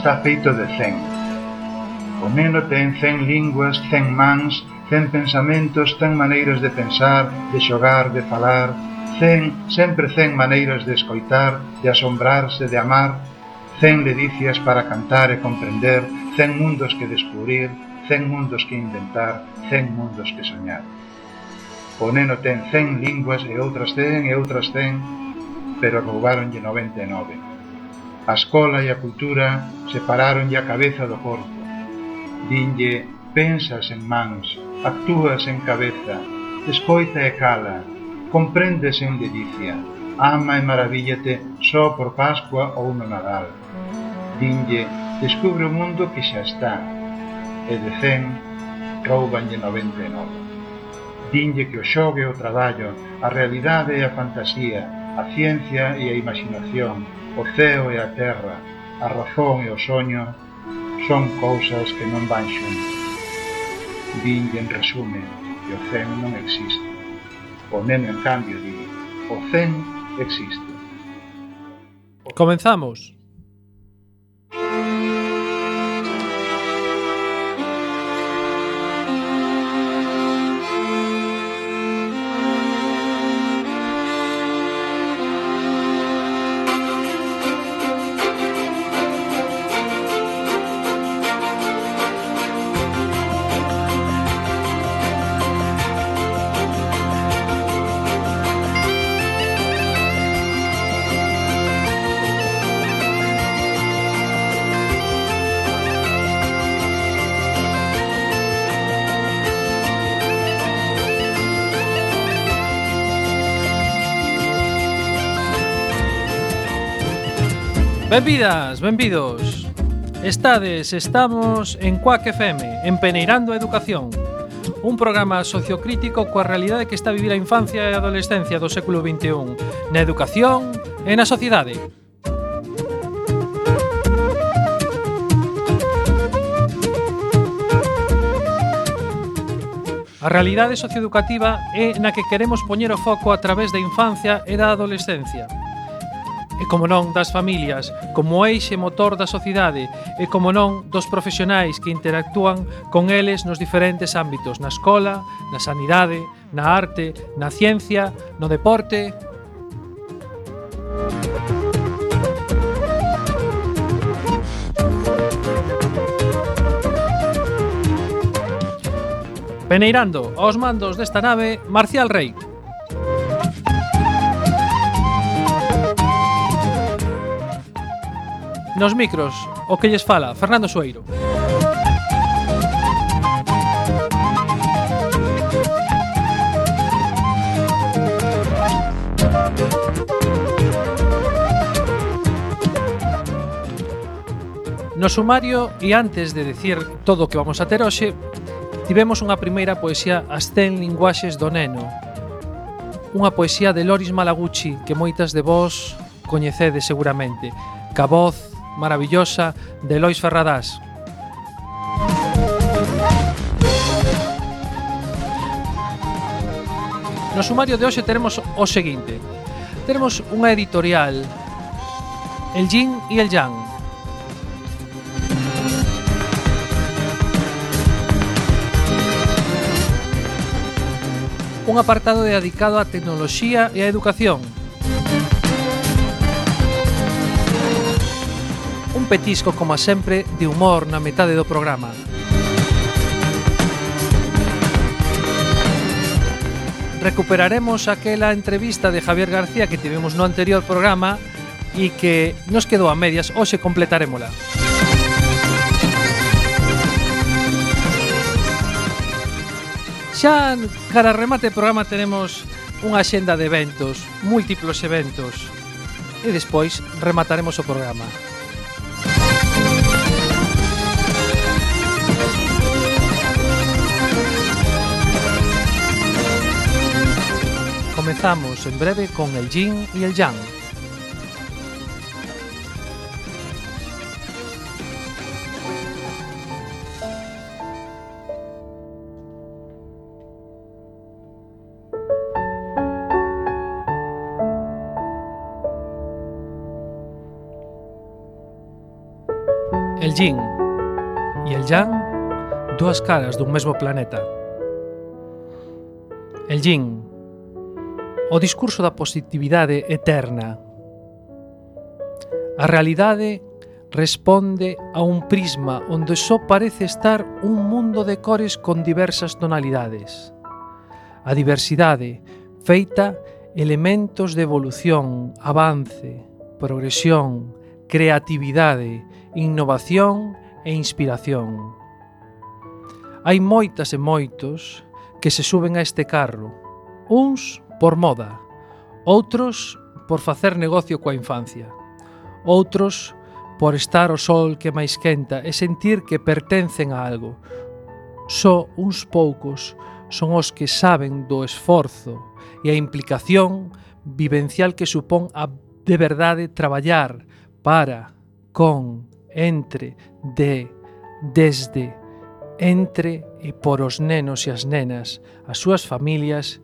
está feito de cen. O neno ten cen linguas, cen mans, cen pensamentos, cen maneiras de pensar, de xogar, de falar, cen, sempre cen maneiras de escoitar, de asombrarse, de amar, cen ledicias para cantar e comprender, cen mundos que descubrir, cen mundos que inventar, cen mundos que soñar. O neno ten cen linguas e outras cen e outras cen, pero roubaronlle 99. A escola e a cultura separáronlle a cabeza do corpo. Dinlle, pensas en mans, actúas en cabeza, escoita e cala, comprendes en delicia, ama e maravíllate só por Pascua ou no Nadal. Dinlle, descubre o mundo que xa está, e de cen, roubanlle 99. Dinlle que o xogue o traballo, a realidade e a fantasía, a ciencia e a imaginación, O ceo e a terra, a razón e o soño son cousas que non van xuntas. Dinlle en resume que o zen non existe. O neno, en cambio, di o zen existe. Comenzamos. Benvidas, benvidos. Estades, estamos en Cuac FM, en Peneirando a Educación. Un programa sociocrítico coa realidade que está a vivir a infancia e a adolescencia do século XXI, na educación e na sociedade. A realidade socioeducativa é na que queremos poñer o foco a través da infancia e da adolescencia e, como non, das familias, como eixe motor da sociedade e, como non, dos profesionais que interactúan con eles nos diferentes ámbitos, na escola, na sanidade, na arte, na ciencia, no deporte... Peneirando aos mandos desta nave, Marcial Rey. Nos micros, o que lles fala, Fernando Sueiro. No sumario e antes de decir todo o que vamos a ter hoxe, tivemos unha primeira poesía As 100 linguaxes do neno. Unha poesía de Loris Malaguchi que moitas de vós coñecedes seguramente. Ca voz maravillosa de Lois Ferradás. No sumario de hoxe teremos o seguinte. Teremos unha editorial El Yin e el Yang. Un apartado dedicado á tecnoloxía e á educación. petisco, como sempre, de humor na metade do programa. Recuperaremos aquela entrevista de Javier García que tivemos no anterior programa e que nos quedou a medias, hoxe completarémola. Xa cara remate do programa tenemos unha xenda de eventos, múltiplos eventos, e despois remataremos o programa. Comenzamos en breve con el yin y el yang. El yin e el yang, dúas caras dun mesmo planeta. El yin, o discurso da positividade eterna. A realidade responde a un prisma onde só parece estar un mundo de cores con diversas tonalidades. A diversidade feita elementos de evolución, avance, progresión, creatividade, innovación e inspiración. Hai moitas e moitos que se suben a este carro, uns por moda, outros por facer negocio coa infancia, outros por estar o sol que máis quenta e sentir que pertencen a algo. Só uns poucos son os que saben do esforzo e a implicación vivencial que supón a de verdade traballar para, con, entre, de, desde, entre e por os nenos e as nenas, as súas familias,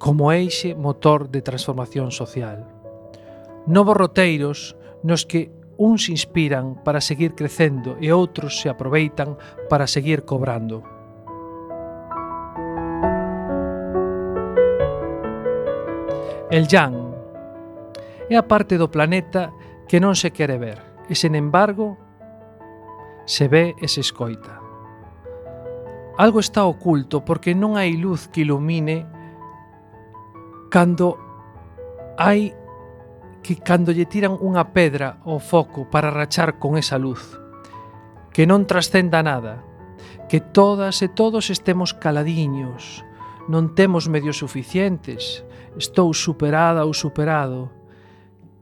como eixe motor de transformación social. Novos roteiros nos que uns inspiran para seguir crecendo e outros se aproveitan para seguir cobrando. El Yang é a parte do planeta que non se quere ver e, sen embargo, se ve e se escoita. Algo está oculto porque non hai luz que ilumine cando hai que cando lle tiran unha pedra ao foco para rachar con esa luz, que non trascenda nada, que todas e todos estemos caladiños, non temos medios suficientes, estou superada ou superado,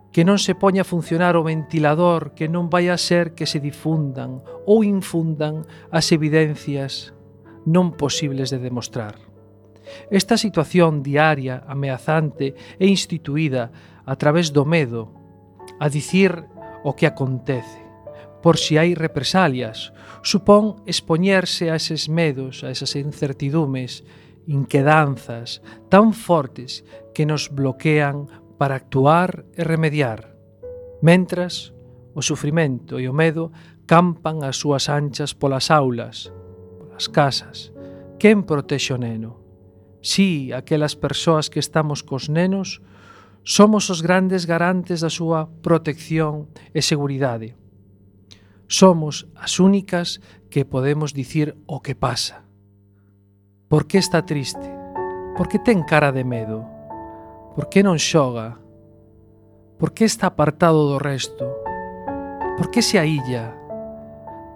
que non se poña a funcionar o ventilador, que non vai a ser que se difundan ou infundan as evidencias non posibles de demostrar. Esta situación diaria, ameazante e instituída a través do medo a dicir o que acontece por si hai represalias, supón expoñerse a eses medos, a esas incertidumes, inquedanzas tan fortes que nos bloquean para actuar e remediar. Mentras, o sufrimento e o medo campan as súas anchas polas aulas, polas casas. Quen protexe o neno? Si, sí, aquelas persoas que estamos cos nenos, somos os grandes garantes da súa protección e seguridade. Somos as únicas que podemos dicir o que pasa. Por que está triste? Por que ten cara de medo? Por que non xoga? Por que está apartado do resto? Por que se ailla?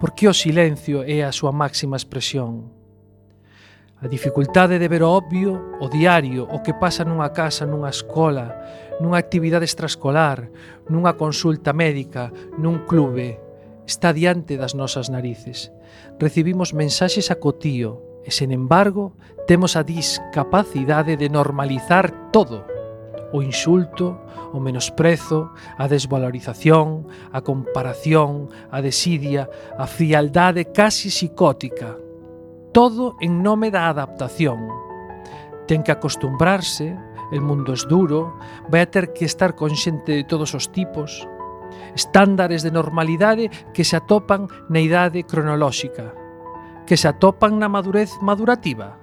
Por que o silencio é a súa máxima expresión? A dificultade de ver o obvio, o diario, o que pasa nunha casa, nunha escola, nunha actividade extraescolar, nunha consulta médica, nun clube, está diante das nosas narices. Recibimos mensaxes a cotío e, sen embargo, temos a discapacidade de normalizar todo. O insulto, o menosprezo, a desvalorización, a comparación, a desidia, a frialdade casi psicótica – Todo en nome da adaptación. Ten que acostumbrarse, el mundo es duro, vai a ter que estar con xente de todos os tipos, estándares de normalidade que se atopan na idade cronolóxica, que se atopan na madurez madurativa,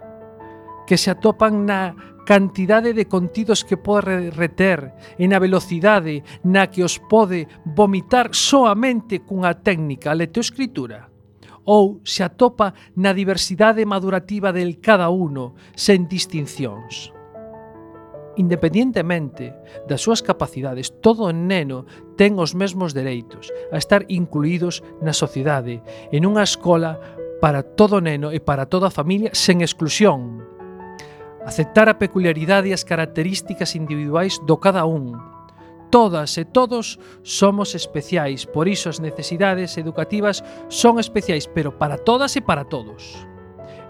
que se atopan na cantidade de contidos que pode reter e na velocidade na que os pode vomitar soamente cunha técnica letoescritura ou se atopa na diversidade madurativa del cada uno, sen distincións. Independientemente das súas capacidades, todo neno ten os mesmos dereitos a estar incluídos na sociedade, en unha escola para todo neno e para toda a familia sen exclusión. Aceptar a peculiaridade e as características individuais do cada un, Todas e todos somos especiais, por iso as necesidades educativas son especiais, pero para todas e para todos.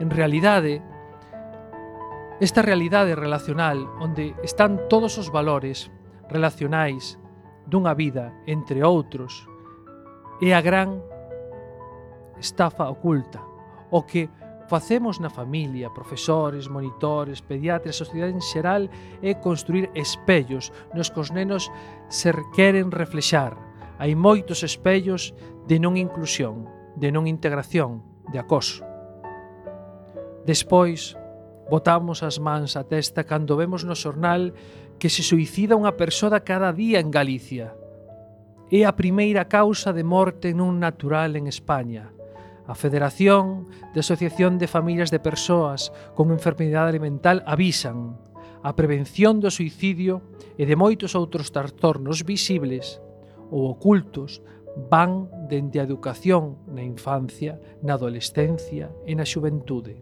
En realidade, esta realidade relacional onde están todos os valores relacionais dunha vida, entre outros, é a gran estafa oculta, o que facemos na familia, profesores, monitores, pediatras, a sociedade en xeral é construir espellos nos que os nenos se queren reflexar. Hai moitos espellos de non inclusión, de non integración, de acoso. Despois, botamos as mans á testa cando vemos no xornal que se suicida unha persoa cada día en Galicia. É a primeira causa de morte non natural en España – A Federación de Asociación de Familias de Persoas con Enfermidade Mental avisan a prevención do suicidio e de moitos outros trastornos visibles ou ocultos van dende a educación na infancia, na adolescencia e na xuventude.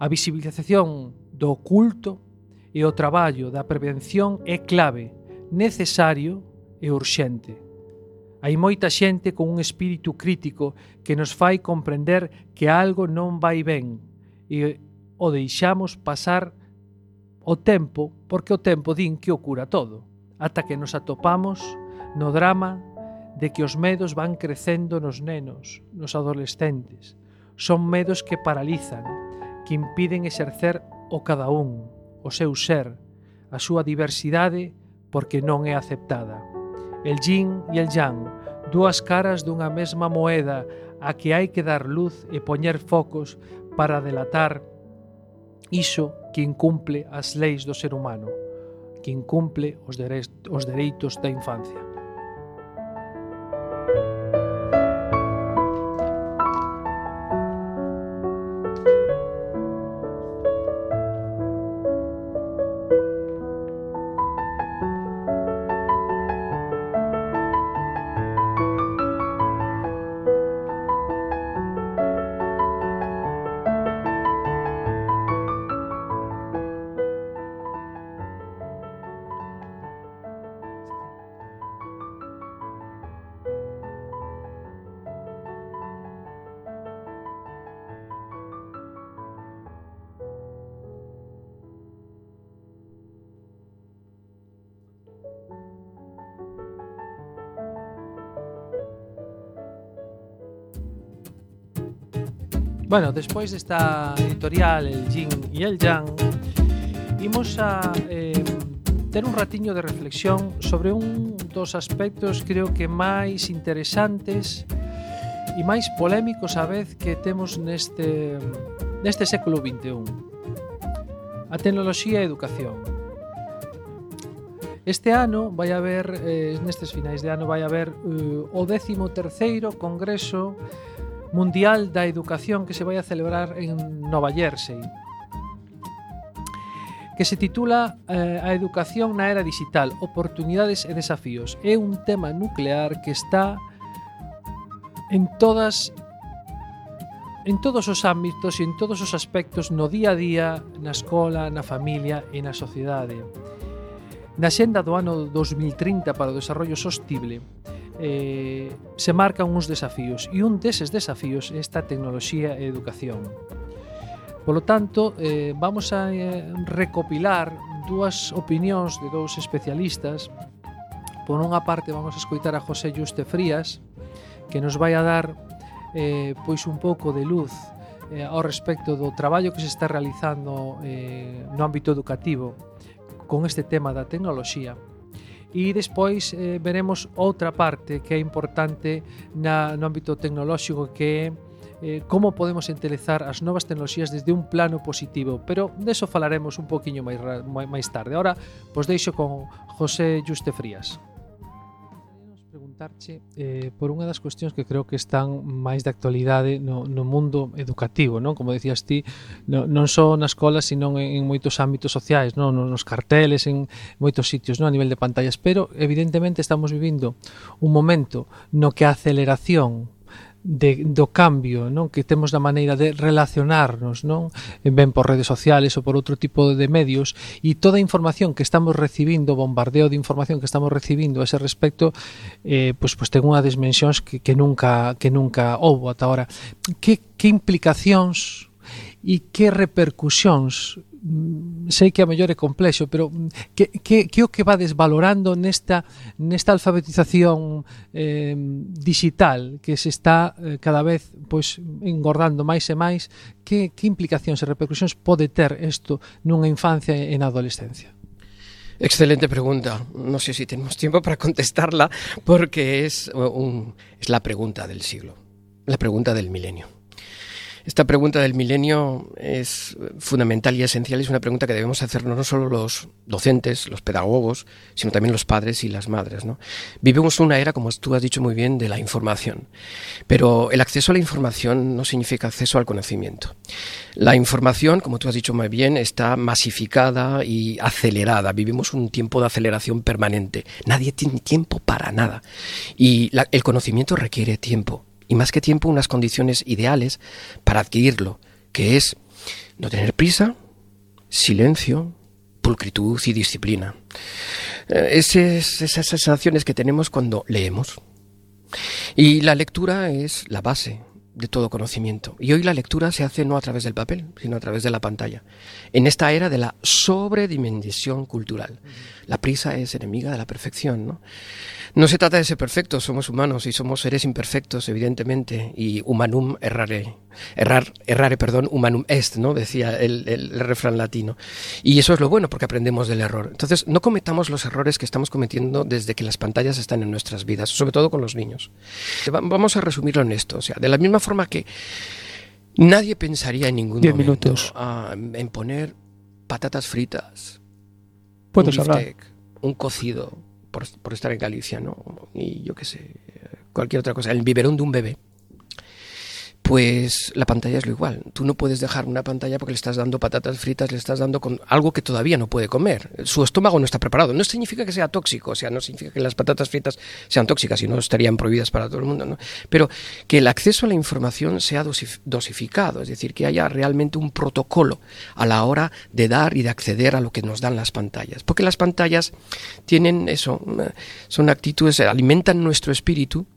A visibilización do oculto e o traballo da prevención é clave, necesario e urxente. Hai moita xente con un espírito crítico que nos fai comprender que algo non vai ben e o deixamos pasar o tempo porque o tempo din que o cura todo ata que nos atopamos no drama de que os medos van crecendo nos nenos, nos adolescentes. Son medos que paralizan, que impiden exercer o cada un, o seu ser, a súa diversidade porque non é aceptada el yin e el yang, dúas caras dunha mesma moeda a que hai que dar luz e poñer focos para delatar iso que incumple as leis do ser humano, que incumple os dereitos da infancia. Bueno, despois desta editorial El Yin e El Yang imos a eh, ter un ratiño de reflexión sobre un dos aspectos creo que máis interesantes e máis polémicos a vez que temos neste neste século XXI. A tecnoloxía e a educación. Este ano vai haber, eh, nestes finais de ano, vai haber eh, o 13º Congreso Mundial da Educación que se vai a celebrar en Nova Jersey que se titula eh, A educación na era digital, oportunidades e desafíos. É un tema nuclear que está en todas en todos os ámbitos e en todos os aspectos no día a día, na escola, na familia e na sociedade. Na xenda do ano 2030 para o desarrollo sostible, eh, se marcan uns desafíos e un deses desafíos é esta tecnoloxía e educación. Polo tanto, eh, vamos a eh, recopilar dúas opinións de dous especialistas. Por unha parte, vamos a escoitar a José Juste Frías, que nos vai a dar eh, pois un pouco de luz eh, ao respecto do traballo que se está realizando eh, no ámbito educativo con este tema da tecnoloxía E despois eh, veremos outra parte que é importante na, no ámbito tecnolóxico que é eh, como podemos entelezar as novas tecnoloxías desde un plano positivo, pero deso falaremos un poquinho máis, máis tarde. Ahora, pois deixo con José Juste Frías preguntarche eh, por unha das cuestións que creo que están máis de actualidade no, no mundo educativo, non? Como decías ti, no, non só na escola, sino en, en moitos ámbitos sociais, non? Nos carteles, en moitos sitios, non? A nivel de pantallas, pero evidentemente estamos vivindo un momento no que a aceleración de, do cambio non? Que temos da maneira de relacionarnos non? Ben por redes sociales ou por outro tipo de medios. E toda a información que estamos recibindo bombardeo de información que estamos recibindo a ese respecto eh, pois, pois ten unha desmensións que, que nunca que nunca houbo ata ahora que, que implicacións e que repercusións Mm, sei que a mellor é complexo, pero mm, que, que, que o que va desvalorando nesta, nesta alfabetización eh, digital que se está eh, cada vez pois, engordando máis e máis, que, que implicacións e repercusións pode ter isto nunha infancia e na adolescencia? Excelente pregunta. No sé si tenemos tiempo para contestarla porque es, un, es la pregunta del siglo, la pregunta del milenio. Esta pregunta del milenio es fundamental y esencial. Es una pregunta que debemos hacernos no solo los docentes, los pedagogos, sino también los padres y las madres. Vivimos una era, como tú has dicho muy bien, de la información. Pero el acceso a la información no significa acceso al conocimiento. La información, como tú has dicho muy bien, está masificada y acelerada. Vivimos un tiempo de aceleración permanente. Nadie tiene tiempo para nada. Y el conocimiento requiere tiempo y más que tiempo unas condiciones ideales para adquirirlo, que es no tener prisa, silencio, pulcritud y disciplina. Eh, esas, esas sensaciones que tenemos cuando leemos. Y la lectura es la base de todo conocimiento. Y hoy la lectura se hace no a través del papel, sino a través de la pantalla. En esta era de la sobredimensión cultural. La prisa es enemiga de la perfección, ¿no? No se trata de ser perfectos, somos humanos y somos seres imperfectos, evidentemente, y humanum errare, errar, errare, perdón, humanum est, ¿no? Decía el, el, refrán latino. Y eso es lo bueno, porque aprendemos del error. Entonces, no cometamos los errores que estamos cometiendo desde que las pantallas están en nuestras vidas, sobre todo con los niños. Vamos a resumirlo en esto, o sea, de la misma forma que nadie pensaría en ningún Diez minutos. en poner patatas fritas, Puedes un hablar. un cocido, por, por, estar en Galicia, ¿no? Y yo qué sé, cualquier otra cosa, el biberón de un bebé pues la pantalla es lo igual. Tú no puedes dejar una pantalla porque le estás dando patatas fritas, le estás dando con algo que todavía no puede comer. Su estómago no está preparado. No significa que sea tóxico, o sea, no significa que las patatas fritas sean tóxicas y no estarían prohibidas para todo el mundo. Pero que el acceso a la información sea dosificado, es decir, que haya realmente un protocolo a la hora de dar y de acceder a lo que nos dan las pantallas. Porque las pantallas tienen eso, son actitudes, alimentan nuestro espíritu,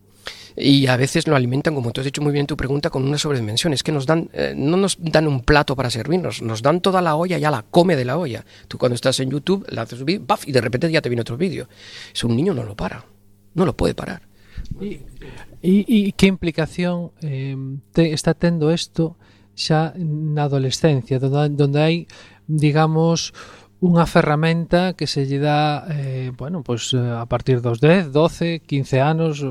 y a veces lo alimentan, como tú has dicho muy bien tu pregunta, con una sobredimensión. Es que nos dan, eh, no nos dan un plato para servirnos, nos dan toda la olla, ya la come de la olla. Tú cuando estás en YouTube, la haces subir, ¡baf! y de repente ya te viene otro vídeo. Es un niño no lo para, no lo puede parar. ¿Y, y, y implicación eh, te está tendo esto xa na adolescencia, donde, donde hai, digamos, unha ferramenta que se lle dá eh, bueno, pues, a partir dos 10, 12, 15 anos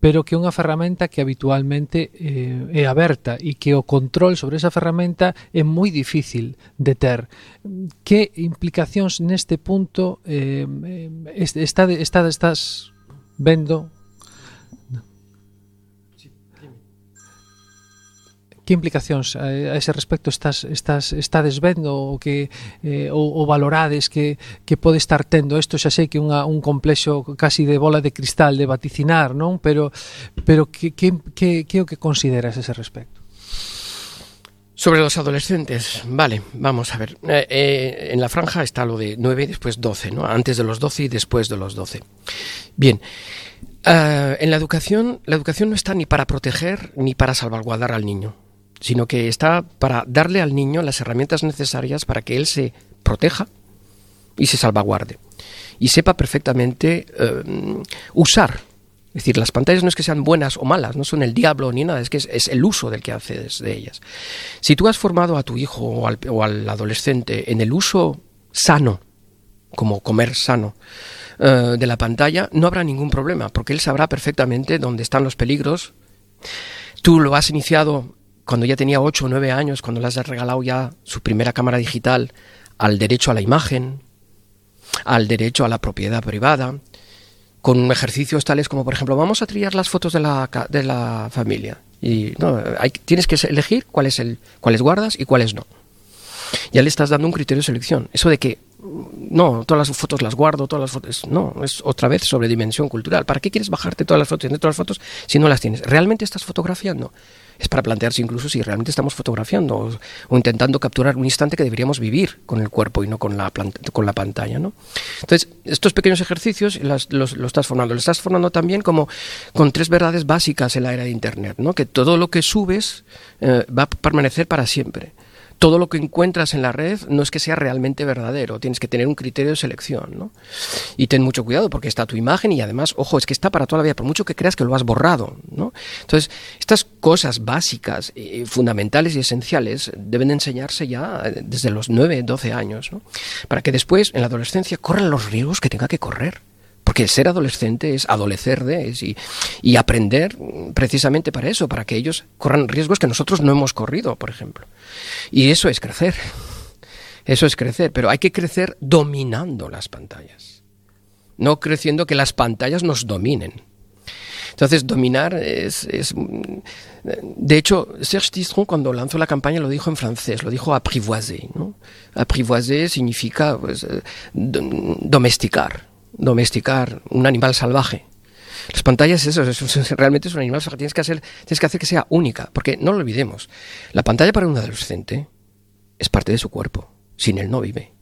pero que é unha ferramenta que habitualmente eh, é aberta e que o control sobre esa ferramenta é moi difícil de ter. Que implicacións neste punto eh, eh está, está, estás vendo que implicacións a ese respecto estás, estás estades vendo ou que eh, valorades que, que pode estar tendo isto xa sei que unha, un complexo casi de bola de cristal de vaticinar, non? Pero pero que, que, que, que o que consideras ese respecto? Sobre los adolescentes, vale, vamos a ver. Eh, eh, en la franja está lo de 9 y después 12, ¿no? Antes de los 12 y después de los 12. Bien, uh, en la educación, la educación no está ni para proteger ni para salvaguardar al niño sino que está para darle al niño las herramientas necesarias para que él se proteja y se salvaguarde y sepa perfectamente eh, usar. Es decir, las pantallas no es que sean buenas o malas, no son el diablo ni nada, es que es, el uso del que haces de ellas. Si tú has formado a tu hijo o al, adolescente en el uso sano, como comer sano, eh, de la pantalla, no habrá ningún problema, porque él sabrá perfectamente dónde están los peligros. Tú lo has iniciado cuando ya tenía 8 o 9 años, cuando le has regalado ya su primera cámara digital, al derecho a la imagen, al derecho a la propiedad privada, con ejercicios tales como, por ejemplo, vamos a trillar las fotos de la, de la familia. Y no, tienes que elegir cuáles, cuáles guardas y cuáles no. Ya le estás dando un criterio de selección. Eso de que no, todas las fotos las guardo, todas las fotos. No, es otra vez sobre dimensión cultural. ¿Para qué quieres bajarte todas las fotos y todas las fotos si no las tienes? ¿Realmente estás fotografiando? Es para plantearse incluso si realmente estamos fotografiando o, intentando capturar un instante que deberíamos vivir con el cuerpo y no con la, con la pantalla. ¿no? Entonces, estos pequeños ejercicios los, los, estás formando. Lo estás formando también como con tres verdades básicas en la era de Internet, ¿no? que todo lo que subes eh, va a permanecer para siempre todo lo que encuentras en la red no es que sea realmente verdadero, tienes que tener un criterio de selección, ¿no? Y ten mucho cuidado porque está tu imagen y además, ojo, es que está para toda la vida, por mucho que creas que lo has borrado, ¿no? Entonces, estas cosas básicas, fundamentales y esenciales deben enseñarse ya eh, desde los 9, 12 años, ¿no? Para que después, en la adolescencia, corran los riesgos que tenga que correr. Porque ser adolescente es adolecer de y, y, aprender precisamente para eso, para que ellos corran riesgos que nosotros no hemos corrido, por ejemplo. Y eso es crecer. Eso es crecer, pero hay que crecer dominando las pantallas. No creciendo que las pantallas nos dominen. Entonces, dominar es, es, De hecho, Serge Tistron, cuando lanzó la campaña, lo dijo en francés, lo dijo apprivoiser. ¿no? Apprivoiser significa pues, domesticar domesticar un animal salvaje. Las pantallas, eso, eso, realmente es un animal salvaje. Tienes que, hacer, tienes que hacer que sea única, porque no lo olvidemos. La pantalla para un adolescente es parte de su cuerpo. Sin él no vive.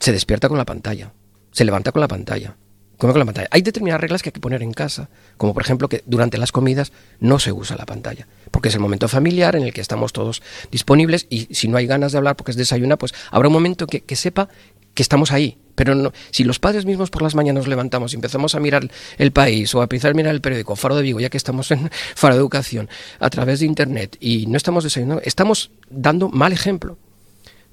Se despierta con la pantalla, se levanta con la pantalla, come con la pantalla. Hay determinadas reglas que hay que poner en casa, como por ejemplo que durante las comidas no se usa la pantalla, porque es el momento familiar en el que estamos todos disponibles y si no hay ganas de hablar porque es desayuna, pues habrá un momento que, que sepa que estamos ahí. Pero no, si los padres mismos por las mañanas nos levantamos y empezamos a mirar el país o a empezar a mirar el periódico Faro de Vigo, ya que estamos en Faro de Educación, a través de Internet y no estamos desayunando, estamos dando mal ejemplo.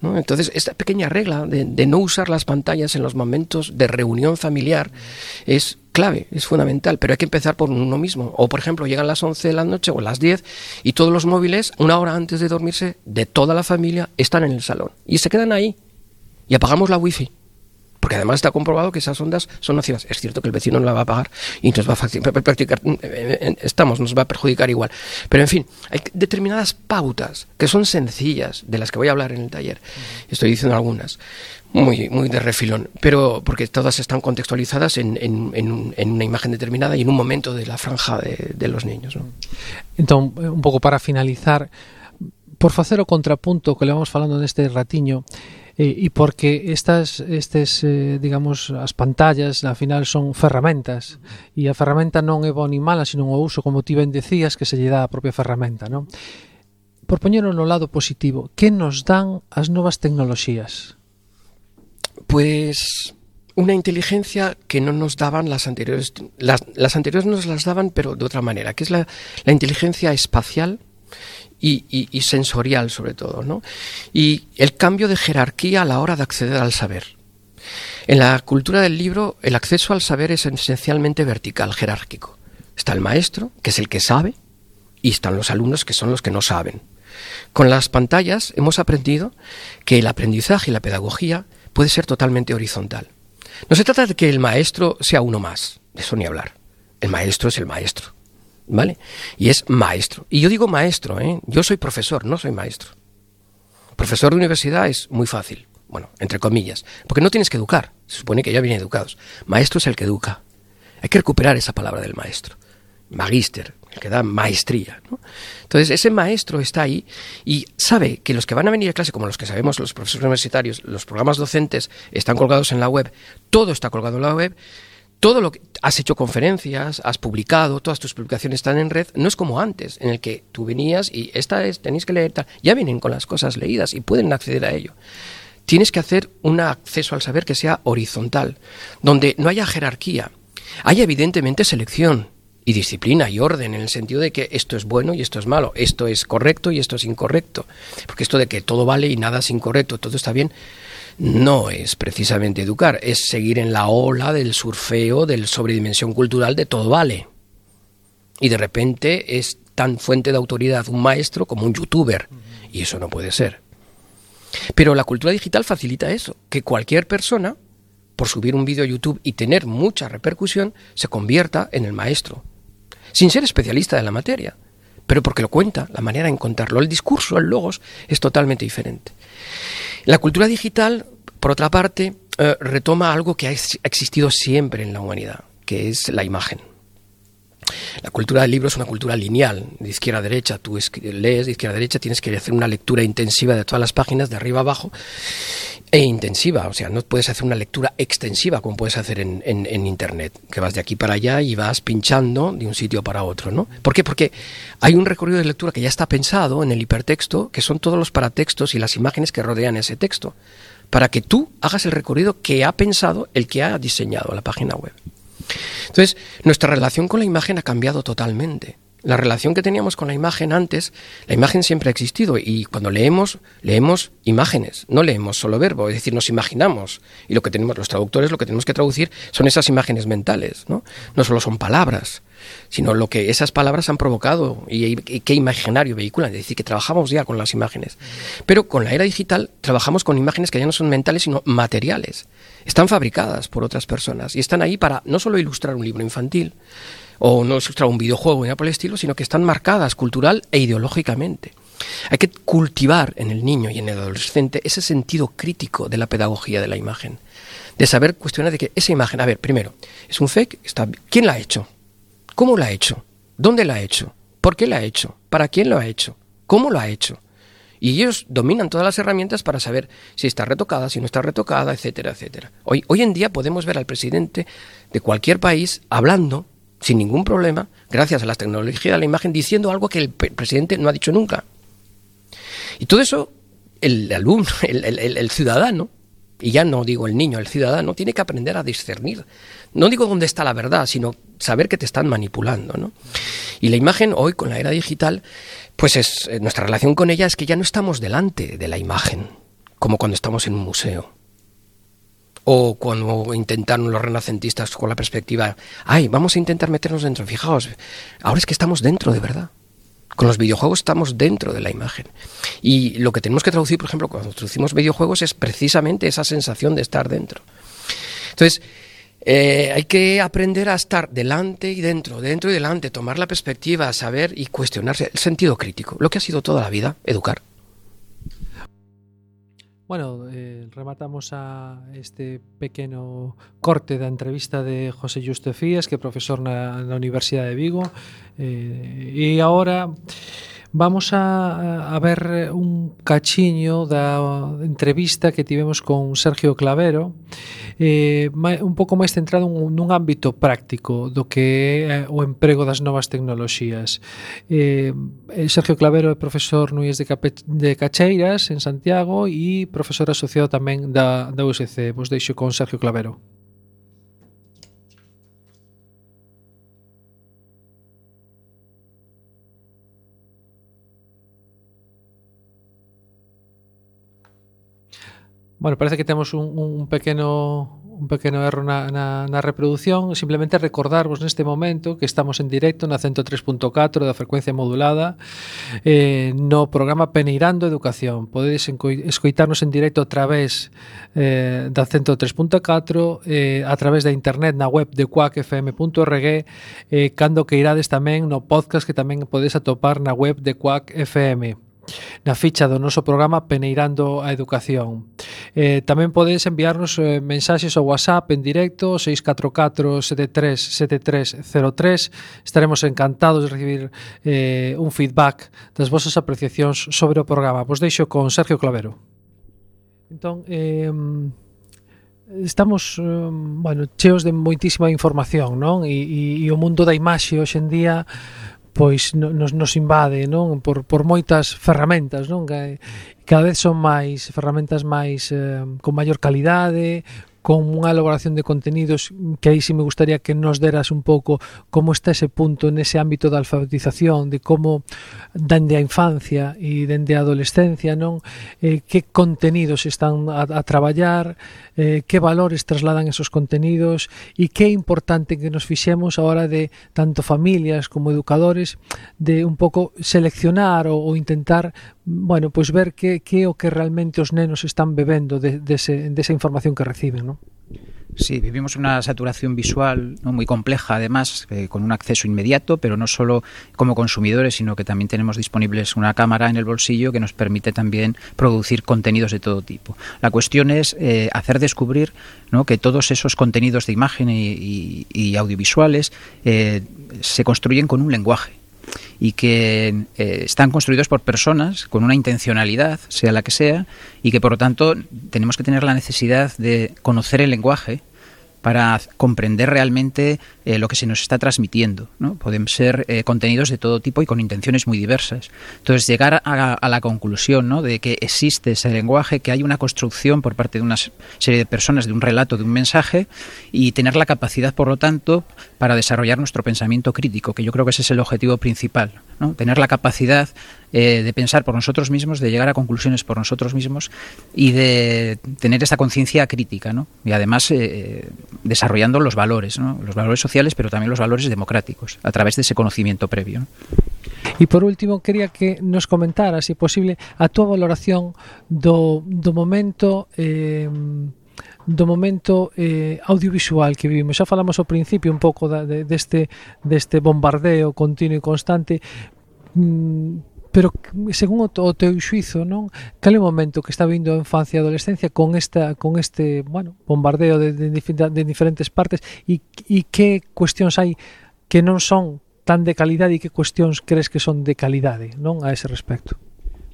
¿no? Entonces, esta pequeña regla de, de, no usar las pantallas en los momentos de reunión familiar es clave, es fundamental, pero hay que empezar por uno mismo. O, por ejemplo, llegan las 11 de la noche o las 10 y todos los móviles, una hora antes de dormirse, de toda la familia, están en el salón y se quedan ahí y apagamos la wifi. Porque además está comprobado que esas ondas son nocivas. Es cierto que el vecino no la va a pagar y nos va a practicar, eh, eh, estamos, nos va a perjudicar igual. Pero en fin, hay determinadas pautas que son sencillas, de las que voy a hablar en el taller. Estoy diciendo algunas, muy, muy de refilón, pero porque todas están contextualizadas en, en, en, en una imagen determinada y en un momento de la franja de, de los niños. ¿no? Entonces, un pouco para finalizar, por facer o contrapunto que le vamos falando neste ratiño, Eh, e, e porque estas estes eh, digamos as pantallas al final son ferramentas e a ferramenta non é boa ni mala, sino o uso como ti ben decías que se lle dá a propia ferramenta, non? Por poñero no lado positivo, que nos dan as novas tecnoloxías? Pues una inteligencia que no nos daban las anteriores. Las, las, anteriores nos las daban, pero de otra manera, que es la, la inteligencia espacial y, sensorial sobre todo, ¿no? Y el cambio de jerarquía a la hora de acceder al saber. En la cultura del libro, el acceso al saber es esencialmente vertical, jerárquico. Está el maestro, que es el que sabe, y están los alumnos, que son los que no saben. Con las pantallas hemos aprendido que el aprendizaje y la pedagogía puede ser totalmente horizontal. No se trata de que el maestro sea uno más, de eso ni hablar. El maestro es el maestro. ¿Vale? Y es maestro. Y yo digo maestro, ¿eh? Yo soy profesor, no soy maestro. Profesor de universidad es muy fácil, bueno, entre comillas, porque no tienes que educar, se supone que ya vienen educados. Maestro es el que educa. Hay que recuperar esa palabra del maestro. Magister, el que da maestría. Entonces, ese maestro está ahí y sabe que los que van a venir a clase, como los que sabemos, los profesores universitarios, los programas docentes están colgados en la web, todo está colgado en la web, todo lo que has hecho conferencias, has publicado, todas tus publicaciones están en red, no es como antes, en el que tú venías y esta es, tenéis que leer tal, ya vienen con las cosas leídas y pueden acceder a ello. Tienes que hacer un acceso al saber que sea horizontal, donde no haya jerarquía. Hay evidentemente selección y disciplina y orden en el sentido de que esto es bueno y esto es malo, esto es correcto y esto es incorrecto, porque esto de que todo vale y nada es incorrecto, todo está bien, no es precisamente educar, es seguir en la ola del surfeo, del sobredimensión cultural de todo vale. Y de repente es tan fuente de autoridad un maestro como un youtuber. Y eso no puede ser. Pero la cultura digital facilita eso, que cualquier persona, por subir un vídeo a YouTube y tener mucha repercusión, se convierta en el maestro, sin ser especialista de la materia, pero porque lo cuenta, la manera en contarlo, el discurso, el logos, es totalmente diferente. La cultura digital, por otra parte, eh, retoma algo que ha existido siempre en la humanidad, que es la imagen. La cultura del libro es una cultura lineal, de izquierda a derecha. Tú lees de izquierda a derecha, tienes que hacer una lectura intensiva de todas las páginas, de arriba a abajo. E intensiva, o sea, no puedes hacer una lectura extensiva como puedes hacer en, en, Internet, que vas de aquí para allá y vas pinchando de un sitio para otro, ¿no? ¿Por qué? Porque hay un recorrido de lectura que ya está pensado en el hipertexto, que son todos los paratextos y las imágenes que rodean ese texto, para que tú hagas el recorrido que ha pensado el que ha diseñado la página web. Entonces, nuestra relación con la imagen ha cambiado totalmente. La relación que teníamos con la imagen antes, la imagen siempre ha existido y cuando leemos, leemos imágenes, no leemos solo verbo, es decir, nos imaginamos. Y lo que tenemos, los traductores, lo que tenemos que traducir son esas imágenes mentales, ¿no? No solo son palabras, sino lo que esas palabras han provocado y, qué imaginario vehiculan. Es decir, que trabajamos ya con las imágenes. Pero con la era digital trabajamos con imágenes que ya no son mentales, sino materiales. Están fabricadas por otras personas y están ahí para no solo ilustrar un libro infantil, o no es un videojuego ni nada por el estilo, sino que están marcadas cultural e ideológicamente. Hay que cultivar en el niño y en el adolescente ese sentido crítico de la pedagogía de la imagen, de saber cuestionar de que esa imagen, a ver, primero, es un fake, está, ¿quién la ha hecho? ¿Cómo la ha hecho? ¿Dónde la ha hecho? ¿Por qué la ha hecho? ¿Para quién lo ha hecho? ¿Cómo lo ha hecho? Y ellos dominan todas las herramientas para saber si está retocada, si no está retocada, etcétera, etcétera. Hoy, hoy en día podemos ver al presidente de cualquier país hablando sin ningún problema, gracias a la tecnología de la imagen, diciendo algo que el presidente no ha dicho nunca. Y todo eso, el alumno, el, ciudadano, y ya no digo el niño, el ciudadano, tiene que aprender a discernir. No digo dónde está la verdad, sino saber que te están manipulando. ¿no? Y la imagen hoy, con la era digital, pues es, eh, nuestra relación con ella es que ya no estamos delante de la imagen, como cuando estamos en un museo o cuando intentaron los renacentistas con la perspectiva, ay, vamos a intentar meternos dentro. Fijaos, ahora es que estamos dentro de verdad. Con los videojuegos estamos dentro de la imagen. Y lo que tenemos que traducir, por ejemplo, cuando traducimos videojuegos es precisamente esa sensación de estar dentro. Entonces, eh, hay que aprender a estar delante y dentro, dentro y delante, tomar la perspectiva, saber y cuestionarse el sentido crítico, lo que ha sido toda la vida, educar. Bueno, eh, rematamos a este pequeno corte da entrevista de José Justo Fías, que é profesor na, na Universidade de Vigo. Eh, e agora Vamos a, a ver un cachiño da entrevista que tivemos con Sergio Clavero eh, un pouco máis centrado nun ámbito práctico do que é eh, o emprego das novas tecnoloxías. Eh, eh Sergio Clavero é profesor no IES de, Cape, de Cacheiras en Santiago e profesor asociado tamén da, da USC. Vos deixo con Sergio Clavero. Bueno, parece que temos un, un pequeno un pequeno erro na, na, na reprodución simplemente recordarvos neste momento que estamos en directo na 103.4 da frecuencia modulada eh, no programa Peneirando Educación. Podedes escoitarnos en directo a través eh, da 103.4 eh, a través da internet na web de quackfm.org eh, cando que irades tamén no podcast que tamén podedes atopar na web de Cuac FM na ficha do noso programa Peneirando a Educación. Eh, tamén podes enviarnos eh, mensaxes ao WhatsApp en directo 644-737303. Estaremos encantados de recibir eh, un feedback das vosas apreciacións sobre o programa. Vos deixo con Sergio Clavero. Entón, eh, estamos bueno, cheos de moitísima información, non? E, e, e o mundo da imaxe hoxe en día pois nos, nos invade non? Por, por moitas ferramentas non? Que cada vez son máis ferramentas máis eh, con maior calidade con unha elaboración de contenidos que aí sí me gustaría que nos deras un pouco como está ese punto nese ámbito da alfabetización, de como dende a infancia e dende a adolescencia, non? Eh, que contenidos están a, a traballar, eh, que valores trasladan esos contenidos e que é importante que nos fixemos a hora de tanto familias como educadores de un pouco seleccionar ou, ou intentar bueno, pois ver que, que é o que realmente os nenos están bebendo de, dese, de esa información que reciben, non? Sí, vivimos una saturación visual ¿no? muy compleja, además, eh, con un acceso inmediato, pero no solo como consumidores, sino que también tenemos disponibles una cámara en el bolsillo que nos permite también producir contenidos de todo tipo. La cuestión es eh, hacer descubrir que todos esos contenidos de imagen y audiovisuales eh, se construyen con un lenguaje y que eh, están construidos por personas con una intencionalidad, sea la que sea, y que por lo tanto tenemos que tener la necesidad de conocer el lenguaje para comprender realmente eh, lo que se nos está transmitiendo. ¿no? Pueden ser eh, contenidos de todo tipo y con intenciones muy diversas. Entonces, llegar a, a, la conclusión ¿no? de que existe ese lenguaje, que hay una construcción por parte de una serie de personas, de un relato, de un mensaje, y tener la capacidad, por lo tanto, para desarrollar nuestro pensamiento crítico, que yo creo que ese es el objetivo principal. Tener la capacidad eh, de pensar por nosotros mismos, de llegar a conclusiones por nosotros mismos y de tener esa conciencia crítica, ¿no? Y además eh, desarrollando los valores, ¿no? Los valores sociales, pero también los valores democráticos, a través de ese conocimiento previo. ¿no? E por último, quería que nos comentara, se posible, a túa valoración do momento eh, do momento eh, audiovisual que vivimos. Xa falamos ao principio un pouco da, de, deste, deste bombardeo continuo e constante, mm, pero según o, o teu xuizo, non? Cal é o momento que está vindo a infancia e a adolescencia con esta con este, bueno, bombardeo de, de, de diferentes partes e, e que cuestións hai que non son tan de calidade e que cuestións crees que son de calidade, non? A ese respecto.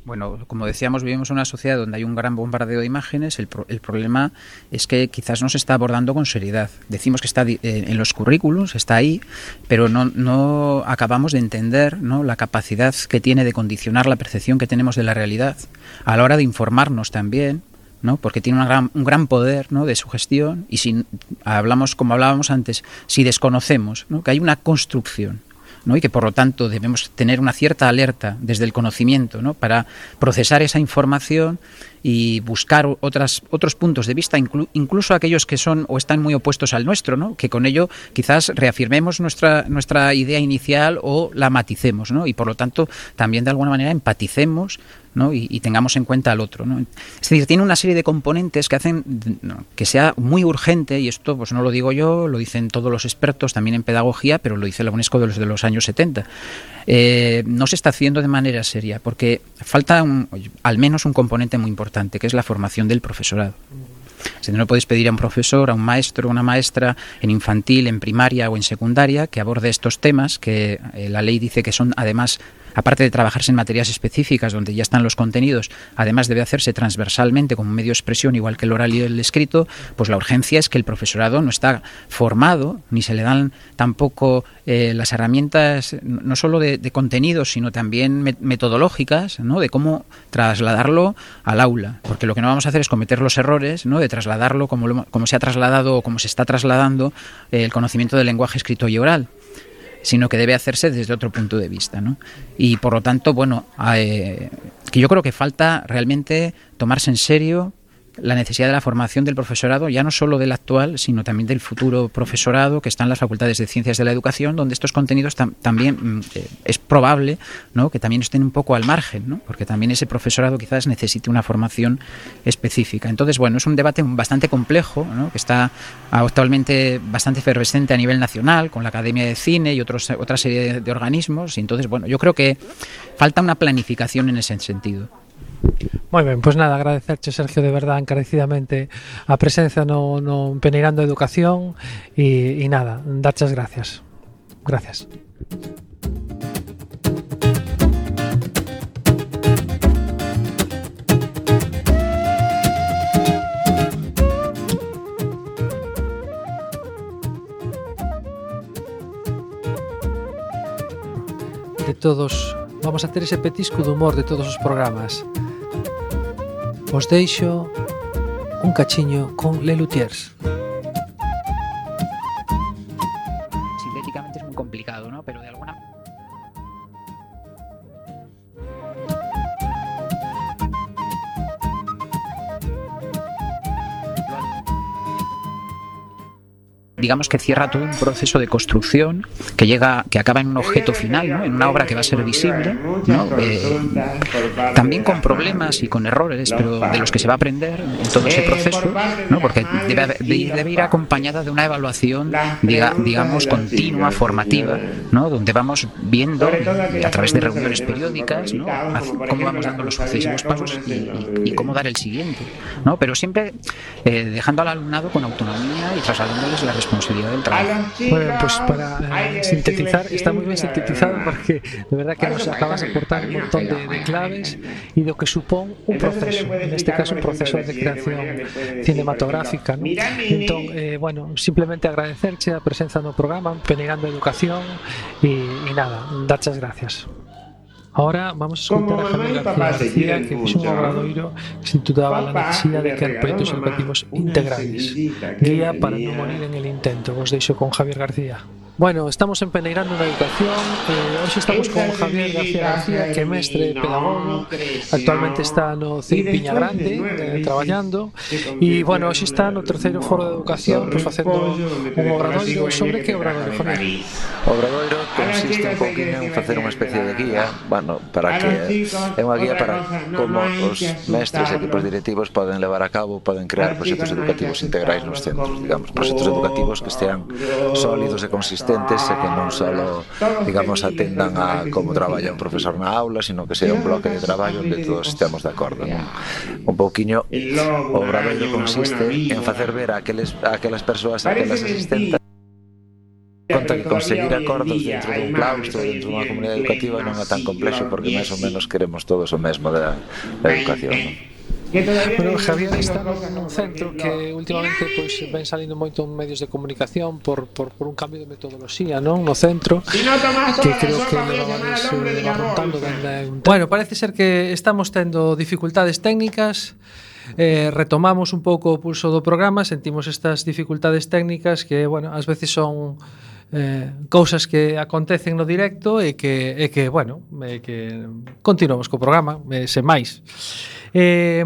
Bueno, como decíamos, vivimos en una sociedad donde hay un gran bombardeo de imágenes. El, pro el problema es que quizás no se está abordando con seriedad. Decimos que está eh, en los currículums, está ahí, pero no, no acabamos de entender ¿no? la capacidad que tiene de condicionar la percepción que tenemos de la realidad a la hora de informarnos también. ¿no? porque tiene una gran, un gran poder ¿no? de sugestión y si hablamos como hablábamos antes si desconocemos ¿no? que hay una construcción ¿no? y que por lo tanto debemos tener una cierta alerta desde el conocimiento ¿no? para procesar esa información y buscar otros puntos de vista, inclu, incluso aquellos que son o están muy opuestos al nuestro, ¿no? que con ello quizás reafirmemos nuestra, nuestra idea inicial o la maticemos, ¿no? y por lo tanto también de alguna manera empaticemos ¿no? y, tengamos en cuenta al otro. ¿no? Es decir, tiene una serie de componentes que hacen que sea muy urgente, y esto pues no lo digo yo, lo dicen todos los expertos también en pedagogía, pero lo dice la UNESCO de los, de los años 70. Eh, no se está haciendo de manera seria, porque falta un, al menos un componente muy importante, que es la formación del profesorado. Si no puedes pedir a un profesor, a un maestro, a una maestra en infantil, en primaria o en secundaria que aborde estos temas, que eh, la ley dice que son además aparte de trabajarse en materias específicas donde ya están los contenidos, además debe hacerse transversalmente como medio de expresión, igual que el oral y el escrito, pues la urgencia es que el profesorado no está formado, ni se le dan tampoco eh, las herramientas, no solo de, de contenidos, sino también metodológicas, ¿no? de cómo trasladarlo al aula. Porque lo que no vamos a hacer es cometer los errores ¿no? de trasladarlo como, lo, como se ha trasladado o como se está trasladando eh, el conocimiento del lenguaje escrito y oral sino que debe hacerse desde otro punto de vista. ¿no? Y por lo tanto, bueno, eh, que yo creo que falta realmente tomarse en serio la necesidad de la formación del profesorado, ya no solo del actual, sino también del futuro profesorado que está en las facultades de ciencias de la educación, donde estos contenidos tam también eh, es probable ¿no? que también estén un poco al margen, ¿no? porque también ese profesorado quizás necesite una formación específica. Entonces, bueno, es un debate bastante complejo, ¿no? que está actualmente bastante efervescente a nivel nacional, con la Academia de Cine y otros, otra serie de organismos, y entonces, bueno, yo creo que falta una planificación en ese sentido. Moi ben, pois nada, agradecerche Sergio de verdad encarecidamente a presencia no, no Peneirando Educación e, e nada, darche as gracias. Gracias. de todos vamos a ter ese petisco de humor de todos os programas vos deixo un cachiño con Le Luthiers. Digamos que cierra todo un proceso de construcción que llega, que acaba en un objeto final, ¿no? en una obra que va a ser visible, ¿no? eh, también con problemas y con errores, pero de los que se va a aprender en todo ese proceso, ¿no? porque debe, debe ir acompañada de una evaluación, diga, digamos, continua, formativa, ¿no? donde vamos viendo a través de reuniones periódicas ¿no? cómo vamos dando los sucesivos pasos y, y, y cómo dar el siguiente, ¿no? pero siempre eh, dejando al alumnado con autonomía y trasladándoles la responsabilidad del trabajo. Bueno, pues para eh, sintetizar, está muy bien sintetizado porque de verdad que nos acabas de aportar un montón de, de claves y lo que supón un proceso, en este caso un proceso de creación cinematográfica. ¿no? Entón, eh, bueno, simplemente agradecerche a presenza no programa, Penegando Educación e, e nada, dachas gracias. Ahora vamos a escuchar a Javier García García que fixo un obradoiro que se titulaba La necesidad de crear proyectos educativos integrales. Guía para no morir en el intento. Vos deixo con Javier García Bueno, estamos en Peneirando na Educación eh, Hoxe estamos con Javier García García Que é mestre, pedagogo Actualmente está no CIP Piña Grande eh, Traballando E, bueno, hoxe está no terceiro foro de educación pues, Facendo un obradoiro. Sobre que obradoiro, Javier? Obradoiro consiste un pouquinho en facer unha especie de guía Bueno, para que É unha guía para como os mestres e equipos directivos Poden levar a cabo, poden crear proxectos educativos integrais nos centros Digamos, proxectos educativos que estean sólidos e consistentes asistentes e que non só, digamos, atendan a como traballa un profesor na aula, sino que sea un bloque de traballo onde todos estamos de acordo. Non? Un pouquiño o traballo consiste en facer ver a aqueles, a aquelas persoas, a aquelas asistentes conta que conseguir acordos dentro dun claustro, dentro dunha comunidade educativa non é tan complexo porque máis ou menos queremos todos o mesmo da, da educación. Non? Bueno, Javier está nun centro que últimamente pois pues, ven salindo moito en medios de comunicación por, por, por un cambio de metodoloxía, non? No centro, que creo que levamos eh, apuntando dende... Bueno, parece ser que estamos tendo dificultades técnicas, eh, retomamos un pouco o pulso do programa, sentimos estas dificultades técnicas que, bueno, ás veces son eh, cousas que acontecen no directo e que, e que bueno, e que continuamos co programa, eh, sen máis. Eh,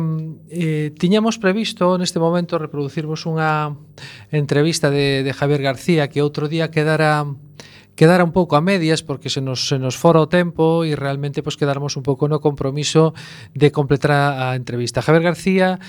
eh, tiñamos previsto neste momento reproducirvos unha entrevista de, de Javier García que outro día quedara quedara un pouco a medias porque se nos se nos fora o tempo e realmente pues, quedarmos un pouco no compromiso de completar a, a entrevista. Javier García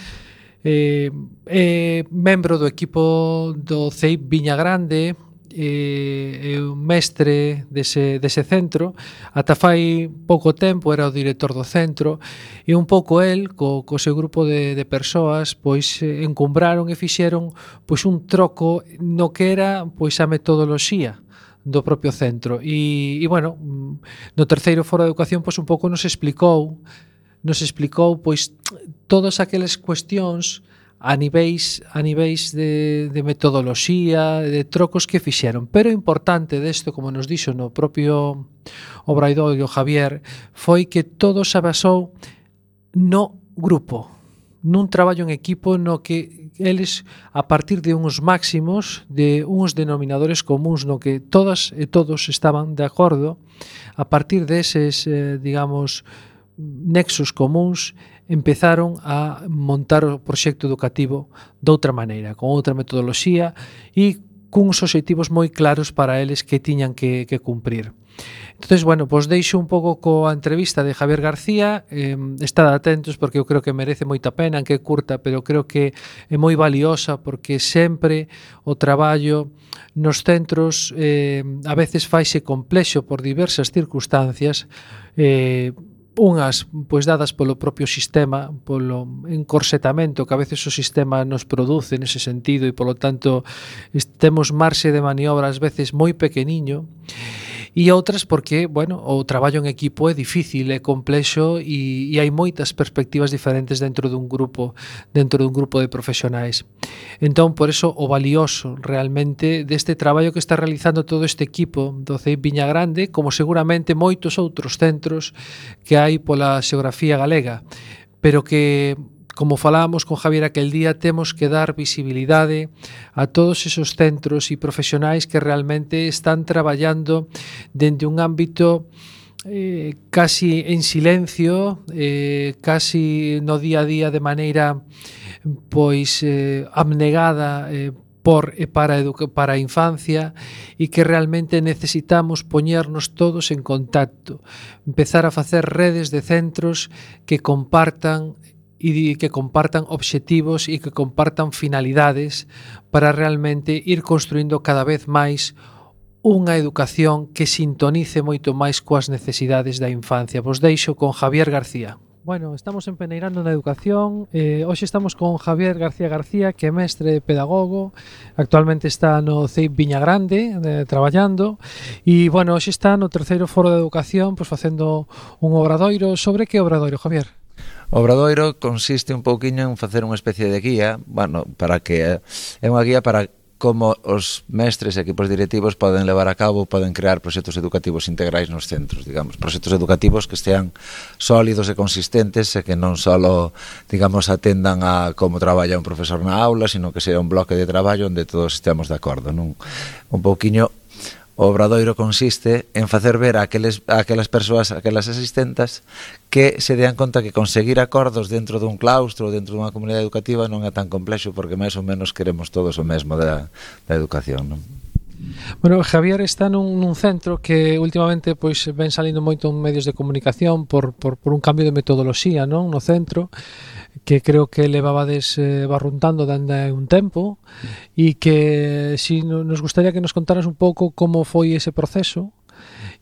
eh, eh, membro do equipo do CEIP Viña Grande, eh, é un mestre dese, dese centro, ata fai pouco tempo era o director do centro, e un pouco el, co, co seu grupo de, de persoas, pois eh, encumbraron e fixeron pois un troco no que era pois a metodoloxía do propio centro. E, e bueno, no terceiro foro de educación pois un pouco nos explicou nos explicou pois todas aquelas cuestións a niveis a niveis de, de metodoloxía, de trocos que fixeron. Pero o importante desto, como nos dixo no propio Obraidoiro Javier, foi que todo se basou no grupo, nun traballo en equipo no que eles a partir de uns máximos, de uns denominadores comuns no que todas e todos estaban de acordo, a partir deses, eh, digamos, nexos comuns, empezaron a montar o proxecto educativo doutra maneira, con outra metodoloxía e cuns obxectivos moi claros para eles que tiñan que, que cumprir. Entonces, bueno, pois deixo un pouco coa entrevista de Javier García, eh, estad atentos porque eu creo que merece moita pena, que é curta, pero creo que é moi valiosa porque sempre o traballo nos centros eh, a veces faise complexo por diversas circunstancias, eh, unhas pois dadas polo propio sistema, polo encorsetamento que a veces o sistema nos produce nese sentido e polo tanto temos marxe de maniobra ás veces moi pequeniño e outras porque, bueno, o traballo en equipo é difícil, é complexo e, e hai moitas perspectivas diferentes dentro dun grupo, dentro dun grupo de profesionais. Entón, por eso o valioso realmente deste traballo que está realizando todo este equipo do CEIP Viña Grande, como seguramente moitos outros centros que hai pola xeografía galega, pero que Como falábamos con Javier aquel día, temos que dar visibilidade a todos esos centros e profesionais que realmente están traballando dende un ámbito eh, casi en silencio, eh, casi no día a día de maneira pois eh, abnegada eh, por e para para a infancia e que realmente necesitamos poñernos todos en contacto, empezar a facer redes de centros que compartan e que compartan obxectivos e que compartan finalidades para realmente ir construindo cada vez máis unha educación que sintonice moito máis coas necesidades da infancia. Vos deixo con Javier García. Bueno, estamos empeneirando na educación eh, Hoxe estamos con Javier García García Que é mestre e pedagogo Actualmente está no CEIP Viña Grande eh, Traballando E, bueno, hoxe está no terceiro foro de educación Pois facendo un obradoiro Sobre que obradoiro, Javier? Obradoiro consiste un pouquiño en facer unha especie de guía, bueno, para que eh, é unha guía para como os mestres e equipos directivos poden levar a cabo, poden crear proxectos educativos integrais nos centros, digamos, proxectos educativos que estean sólidos e consistentes e que non só, digamos, atendan a como traballa un profesor na aula, sino que sea un bloque de traballo onde todos estemos de acordo, non? Un pouquiño O obradoiro consiste en facer ver a, aqueles, a aquelas persoas, a aquelas asistentas, que se dean conta que conseguir acordos dentro dun claustro ou dentro dunha comunidade educativa non é tan complexo porque máis ou menos queremos todos o mesmo da, da educación. Non? Bueno, Javier está nun, nun centro que últimamente pois ven salindo moito en medios de comunicación por, por, por un cambio de metodoloxía non no centro que creo que levabades eh, barruntando dende un tempo mm. e que si nos gustaría que nos contaras un pouco como foi ese proceso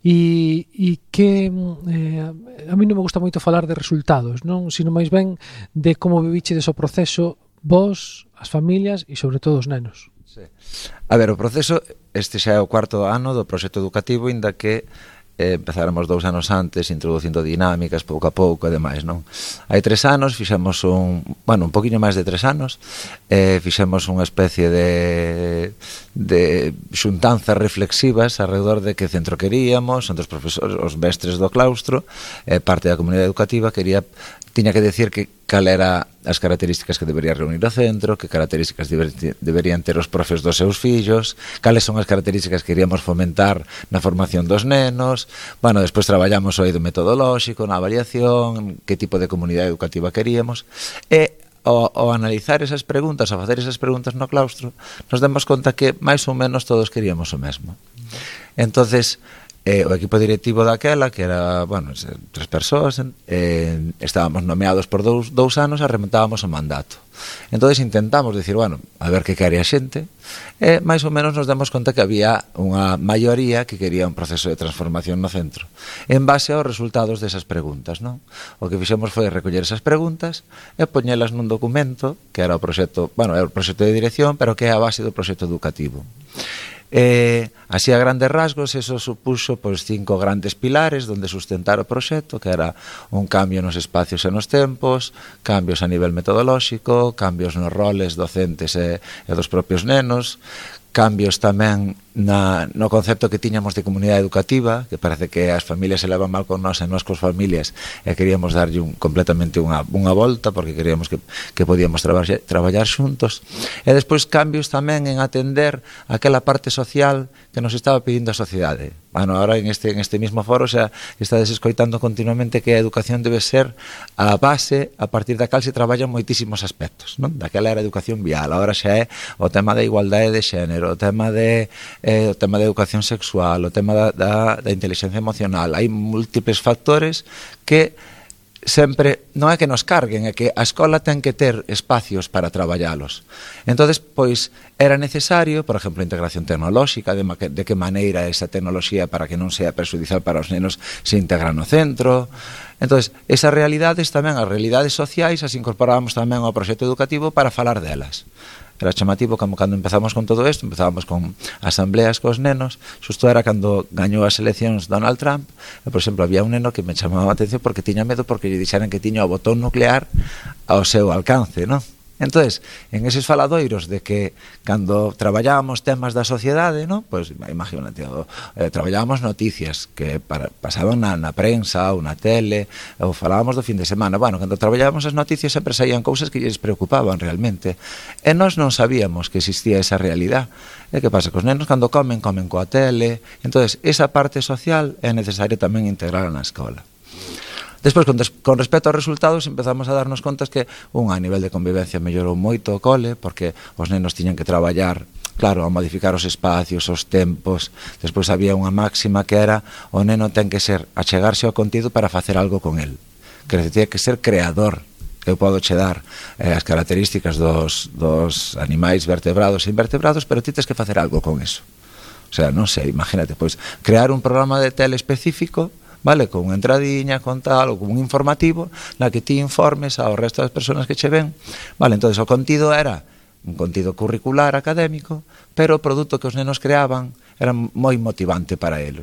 e, e que eh, a mí non me gusta moito falar de resultados, non, sino máis ben de como vivichedes o proceso vos, as familias e sobre todo os nenos. Sí. A ver, o proceso, este xa é o cuarto ano do proxecto educativo, inda que eh, empezáramos dous anos antes introducindo dinámicas pouco a pouco e demais, non? Hai tres anos fixemos un, bueno, un poquinho máis de tres anos eh, fixemos unha especie de de xuntanzas reflexivas alrededor de que centro queríamos onde os profesores, os mestres do claustro eh, parte da comunidade educativa quería tiña que decir que cal era as características que debería reunir o centro, que características deber, deberían ter os profes dos seus fillos, cales son as características que queríamos fomentar na formación dos nenos, bueno, despois traballamos o eido metodolóxico, na avaliación, que tipo de comunidade educativa queríamos, e ao, ao analizar esas preguntas, a facer esas preguntas no claustro, nos demos conta que máis ou menos todos queríamos o mesmo. Entonces, Eh, o equipo directivo daquela, que era, bueno, tres persoas, eh, estábamos nomeados por dous, dous anos e remontábamos o mandato. entonces intentamos decir, bueno, a ver que quere a xente, e eh, máis ou menos nos demos conta que había unha maioría que quería un proceso de transformación no centro, en base aos resultados desas preguntas, non? O que fixemos foi recoller esas preguntas e poñelas nun documento, que era o proxecto, bueno, era o proxecto de dirección, pero que é a base do proxecto educativo. Eh, así a grandes rasgos, eso supuxo pois, cinco grandes pilares donde sustentar o proxecto, que era un cambio nos espacios e nos tempos, cambios a nivel metodolóxico, cambios nos roles docentes e, e dos propios nenos, cambios tamén na, no concepto que tiñamos de comunidade educativa, que parece que as familias se levan mal con nós e nós cos familias, e queríamos darlle un, completamente unha, unha volta, porque queríamos que, que podíamos traballar, traballar xuntos. E despois cambios tamén en atender aquela parte social que nos estaba pedindo a sociedade Bueno, ahora en este, en este mismo foro xa estades escoitando continuamente que a educación debe ser a base a partir da cal se traballan moitísimos aspectos, non? Daquela era a educación vial, agora xa é o tema da igualdade de xénero, o tema de eh, o tema da educación sexual, o tema da, da, da inteligencia emocional. Hai múltiples factores que sempre non é que nos carguen, é que a escola ten que ter espacios para traballalos. Entonces, pois era necesario, por exemplo, a integración tecnolóxica, de, de que maneira esa tecnoloxía para que non sea perjudicial para os nenos se integra no centro. Entonces, esas realidades tamén, as realidades sociais, as incorporábamos tamén ao proxecto educativo para falar delas era chamativo como cando empezamos con todo isto, empezábamos con asambleas cos nenos, xusto era cando gañou as eleccións Donald Trump, e, por exemplo, había un neno que me chamaba a atención porque tiña medo porque lle dixeran que tiña o botón nuclear ao seu alcance, non? Entonces, en eses faladoiros de que cando traballábamos temas da sociedade, ¿no? Pois pues, imagínate, eh, traballábamos noticias que para, pasaban na, na prensa ou na tele, ou falábamos do fin de semana. Bueno, cando traballábamos as noticias sempre saían cousas que lles preocupaban realmente. E nós non sabíamos que existía esa realidad. E que pasa? Que os nenos cando comen, comen coa tele. Entonces, esa parte social é necesario tamén integrar na escola. Despois, con, des, con respecto aos resultados, empezamos a darnos contas que, un, a nivel de convivencia mellorou moito o cole, porque os nenos tiñan que traballar claro, a modificar os espacios, os tempos. Despois había unha máxima que era o neno ten que ser achegarse ao contido para facer algo con el. Que tiña que ser creador eu podo che dar eh, as características dos, dos animais vertebrados e invertebrados, pero ti tens que facer algo con eso. O sea, non sei, imagínate, pois crear un programa de tele específico vale? Con entradiña, con tal, ou con un informativo na que ti informes ao resto das persoas que che ven, vale? entonces o contido era un contido curricular académico, pero o produto que os nenos creaban era moi motivante para eles.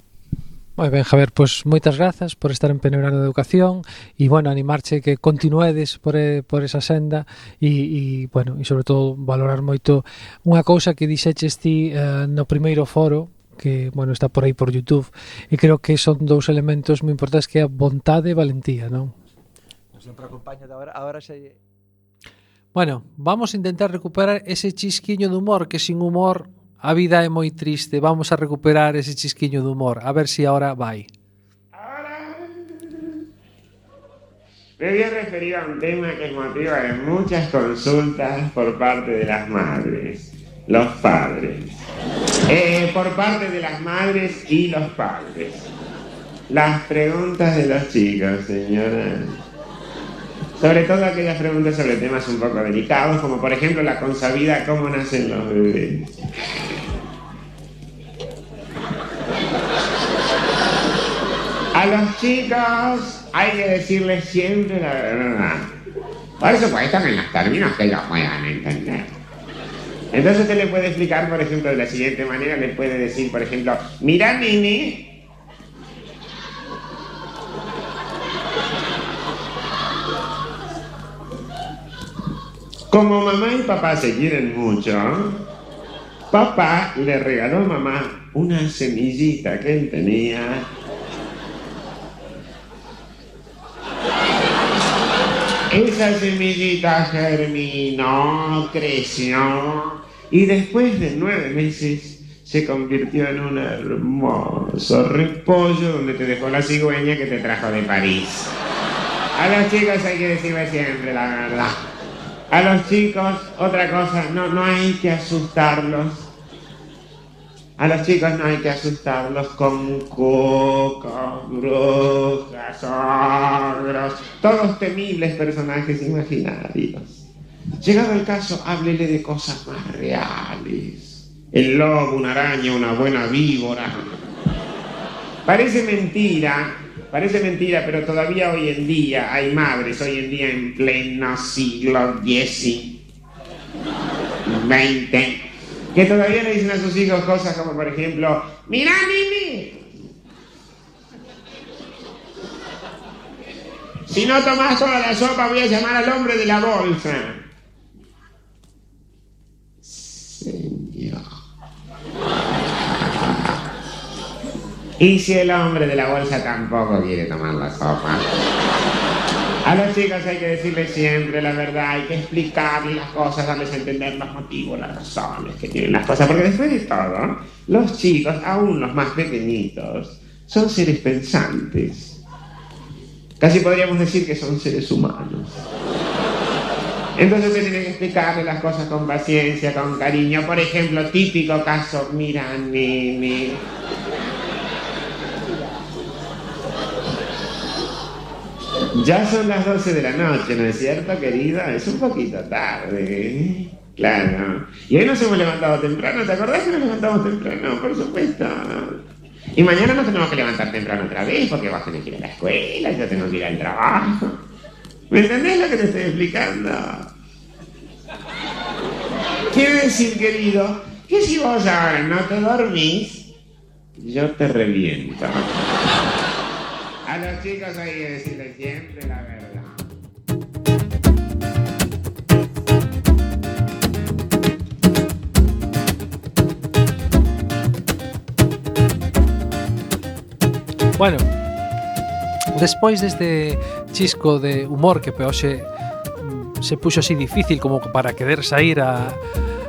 Moi ben, Javier, pois moitas grazas por estar en Peneurano de Educación e, bueno, animarche que continuedes por, por esa senda e, e, bueno, e sobre todo valorar moito unha cousa que dixeches ti eh, no primeiro foro que, bueno, está por aí por YouTube e creo que son dous elementos moi importantes que é a vontade e valentía, non? Sempre acompaña agora, agora se... Bueno, vamos a intentar recuperar ese chisquiño de humor que sin humor A vida é moi triste, vamos a recuperar ese chisquiño de humor. A ver si ahora vai. Ahora me voy a referir a un tema que es motivo de muchas consultas por parte de las madres, los padres. Eh, por parte de las madres y los padres. Las preguntas de los chicos, señora. Sobre todo aquellas preguntas sobre temas un poco delicados, como por ejemplo la consabida cómo nacen los bebés. A los chicos hay que decirles siempre la verdad. Por supuesto que en los términos que ellos puedan entender. Entonces usted le puede explicar, por ejemplo, de la siguiente manera, le puede decir, por ejemplo, mira Nini, como mamá y papá se quieren mucho, papá le regaló a mamá una semillita que él tenía. Esa semillita germinó, creció y después de nueve meses se convirtió en un hermoso repollo donde te dejó la cigüeña que te trajo de París. A los chicos hay que decirle siempre la verdad. A los chicos, otra cosa, no, no hay que asustarlos a los chicos no hay que asustarlos con cucos, brujas, ogros, todos temibles personajes imaginarios. Llegado el caso, háblele de cosas más reales. El lobo, una araña, una buena víbora. Parece mentira, parece mentira, pero todavía hoy en día hay madres, hoy en día en pleno siglo X, XX, que todavía le dicen a sus hijos cosas como, por ejemplo, mira, Nini, si no tomas toda la sopa voy a llamar al hombre de la bolsa. Y si el hombre de la bolsa tampoco quiere tomar la sopa. A los chicos hay que decirles siempre la verdad, hay que explicarles las cosas, darles a entender los motivos, las razones que tienen las cosas, porque después de todo, los chicos, aún los más pequeñitos, son seres pensantes. Casi podríamos decir que son seres humanos. Entonces se tiene que explicarles las cosas con paciencia, con cariño. Por ejemplo, típico caso, mira, Nini. Ya son las 12 de la noche, ¿no es cierto, querida? Es un poquito tarde. Claro. Y hoy nos hemos levantado temprano, ¿te acordás que nos levantamos temprano? Por supuesto. Y mañana nos tenemos que levantar temprano otra vez porque vas a tener que ir a la escuela, yo tengo que ir al trabajo. ¿Me entendés lo que te estoy explicando? Quiere decir, querido, que si vos ahora no te dormís, yo te reviento. A los chicos hay que decirles siempre la verdad. Bueno, despois deste chisco de humor que peoxe mm, se puxo así difícil como para querer sair a,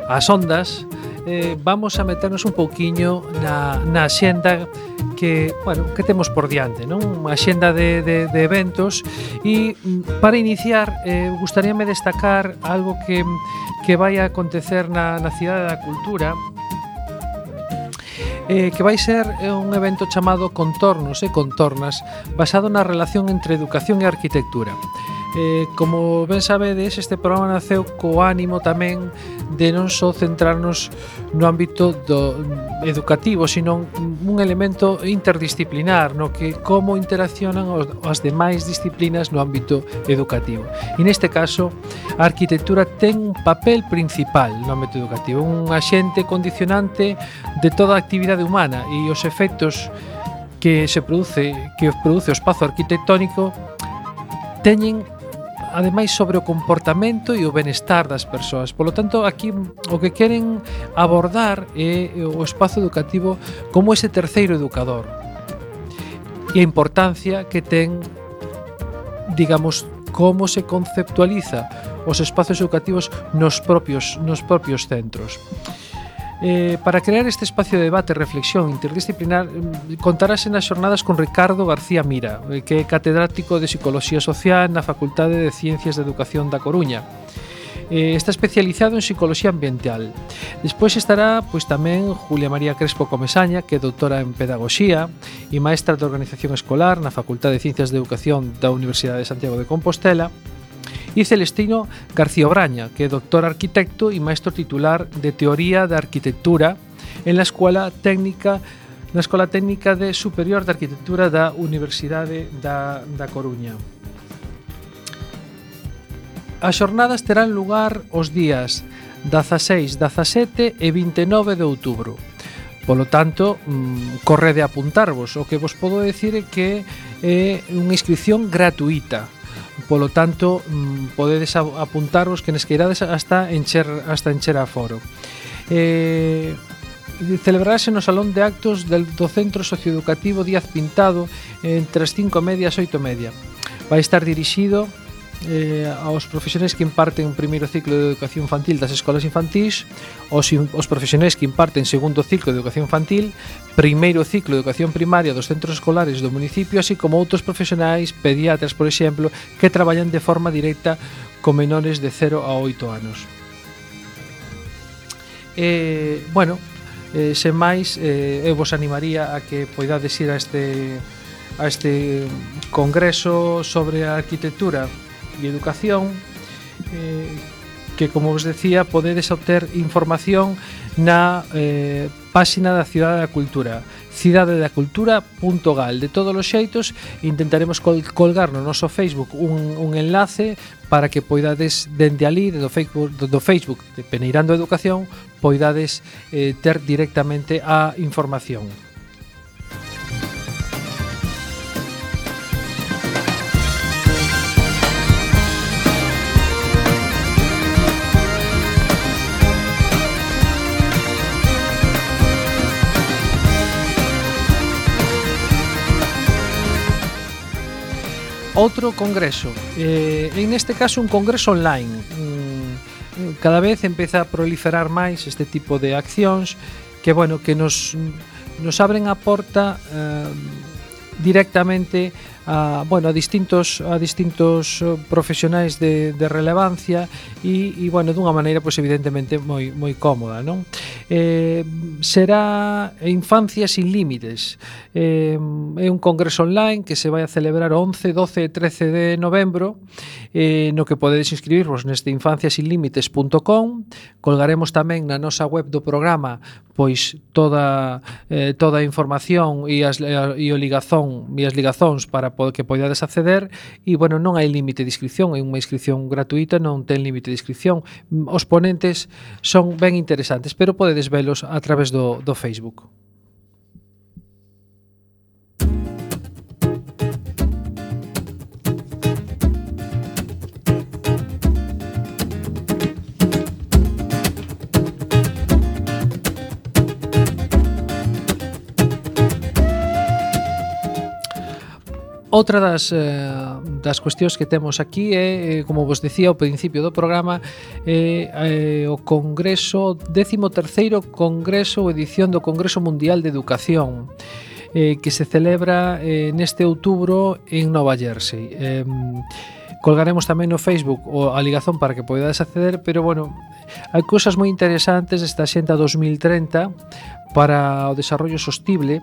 as ondas, eh, vamos a meternos un pouquiño na, na xenda que, bueno, que temos por diante, non? Unha xenda de, de, de eventos e mm, para iniciar eh, gustaríame destacar algo que, que vai a acontecer na, na Cidade da Cultura eh, que vai ser eh, un evento chamado Contornos e Contornas basado na relación entre educación e arquitectura. Eh, como ben sabedes, este programa naceu co ánimo tamén de non só centrarnos no ámbito do educativo, sino un elemento interdisciplinar, no que como interaccionan os, as demais disciplinas no ámbito educativo. E neste caso, a arquitectura ten un papel principal no ámbito educativo, un axente condicionante de toda a actividade humana e os efectos que se produce que os produce o espazo arquitectónico teñen ademais sobre o comportamento e o benestar das persoas. Polo tanto, aquí o que queren abordar é o espazo educativo como ese terceiro educador e a importancia que ten digamos como se conceptualiza os espazos educativos nos propios nos propios centros. Eh, para crear este espacio de debate, e reflexión interdisciplinar, contarase nas xornadas con Ricardo García Mira, eh, que é catedrático de Psicología Social na Facultade de Ciencias de Educación da Coruña. Eh, está especializado en psicología ambiental. Despois estará pois tamén Julia María Crespo Comesaña, que é doutora en pedagogía e maestra de organización escolar na Facultade de Ciencias de Educación da Universidade de Santiago de Compostela, e Celestino García Obraña, que é doctor arquitecto e maestro titular de Teoría da Arquitectura en la Escola Técnica na Escola Técnica de Superior de Arquitectura da Universidade da, da Coruña. As xornadas terán lugar os días 16, 17 e 29 de outubro. Polo tanto, mm, correde apuntarvos. O que vos podo decir é que é unha inscripción gratuita Polo tanto, mm, podedes apuntaros que nes que irades hasta encher, hasta encher a foro. Eh, celebrarase no Salón de Actos del, do Centro Socioeducativo Díaz Pintado entre as 5 e media e as 8 e media. Vai estar dirixido eh, aos profesionais que imparten o primeiro ciclo de educación infantil das escolas infantís, os, os profesionais que imparten segundo ciclo de educación infantil, primeiro ciclo de educación primaria dos centros escolares do municipio, así como outros profesionais, pediatras, por exemplo, que traballan de forma directa con menores de 0 a 8 anos. Eh, bueno, eh, sen máis, eh, eu vos animaría a que poidades ir a este a este congreso sobre a arquitectura e Educación eh, que, como vos decía, podedes obter información na eh, páxina da Cidade da Cultura cidadedacultura.gal De todos os xeitos intentaremos col colgar no noso Facebook un, un enlace para que poidades dende ali do Facebook, do, do Facebook de Peneirando Educación poidades eh, ter directamente a información. Outro congreso, eh, en este caso un congreso online. Mm, cada vez empeza a proliferar máis este tipo de accións que bueno, que nos nos abren a porta eh, directamente a, bueno, a distintos a distintos eh, profesionais de, de relevancia e, e bueno, dunha maneira pois evidentemente moi moi cómoda, non? Eh, será Infancia sin límites. Eh, é un congreso online que se vai a celebrar o 11, 12 e 13 de novembro, eh, no que podedes inscribirvos neste infanciasinlimites.com. Colgaremos tamén na nosa web do programa pois toda eh, toda a información e as e o ligazón e as ligazóns para que poidades acceder e, bueno, non hai límite de inscripción, é unha inscripción gratuita, non ten límite de inscripción. Os ponentes son ben interesantes, pero podedes velos a través do, do Facebook. Outra das, eh, das cuestións que temos aquí é, eh, como vos decía ao principio do programa, eh, eh, o Congreso, 13º Congreso ou edición do Congreso Mundial de Educación eh, que se celebra eh, neste outubro en Nova Jersey. Eh, colgaremos tamén no Facebook o a ligazón para que podades acceder, pero bueno, hai cousas moi interesantes desta xenta 2030 para o desarrollo sostible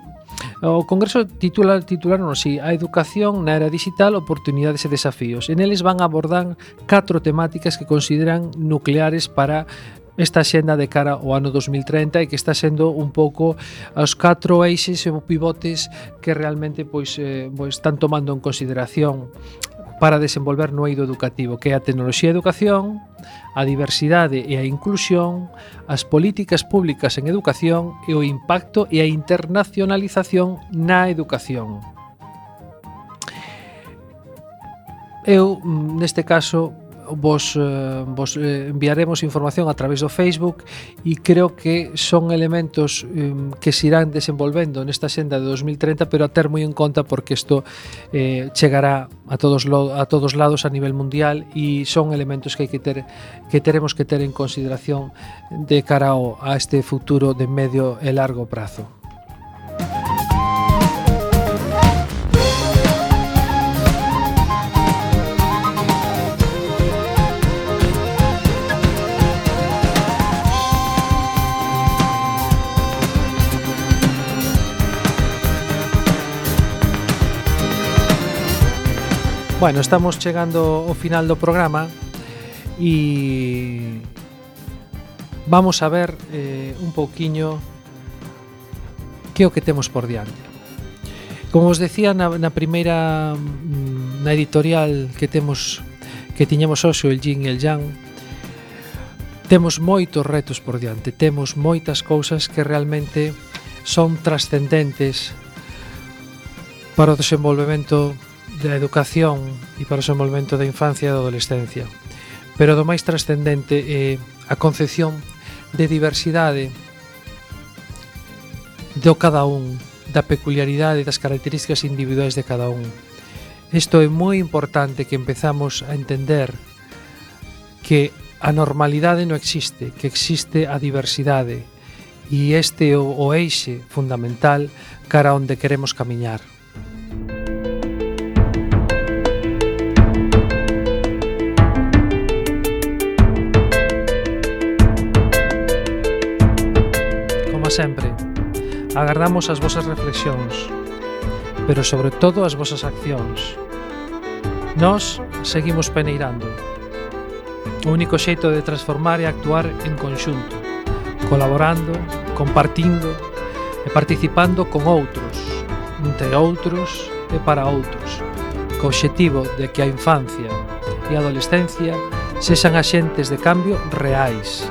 O Congreso titula, titularon así A educación na era digital, oportunidades e desafíos. En eles van abordar catro temáticas que consideran nucleares para esta xenda de cara ao ano 2030 e que está sendo un pouco os catro eixes e pivotes que realmente pois, eh, pois están tomando en consideración para desenvolver no eido educativo, que é a tecnoloxía e educación, a diversidade e a inclusión, as políticas públicas en educación e o impacto e a internacionalización na educación. Eu, mm, neste caso, vos, eh, vos eh, enviaremos información a través do Facebook e creo que son elementos eh, que se irán desenvolvendo nesta senda de 2030, pero a ter moi en conta porque isto eh, chegará a todos lo, a todos lados a nivel mundial e son elementos que hai que ter que teremos que ter en consideración de cara ao, a este futuro de medio e largo prazo. Bueno, estamos chegando ao final do programa e vamos a ver eh, un pouquiño que é o que temos por diante. Como os decía na, na primeira mm, na editorial que temos que tiñamos hoxe o Yin e el Yang temos moitos retos por diante, temos moitas cousas que realmente son trascendentes para o desenvolvemento da educación e para o desenvolvemento da infancia e da adolescencia. Pero do máis trascendente é a concepción de diversidade do cada un, da peculiaridade das características individuais de cada un. Isto é moi importante que empezamos a entender que a normalidade non existe, que existe a diversidade, e este é o, o eixe fundamental cara onde queremos camiñar. sempre. Agardamos as vosas reflexións, pero sobre todo as vosas accións. Nós seguimos peneirando. O único xeito de transformar é actuar en conxunto, colaborando, compartindo e participando con outros, entre outros e para outros, co obxectivo de que a infancia e a adolescencia sexan axentes de cambio reais,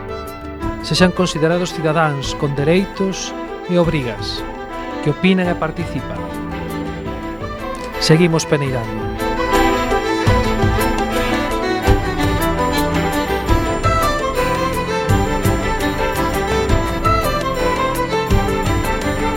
sexan considerados cidadáns con dereitos e obrigas, que opinan e participan. Seguimos peneirando.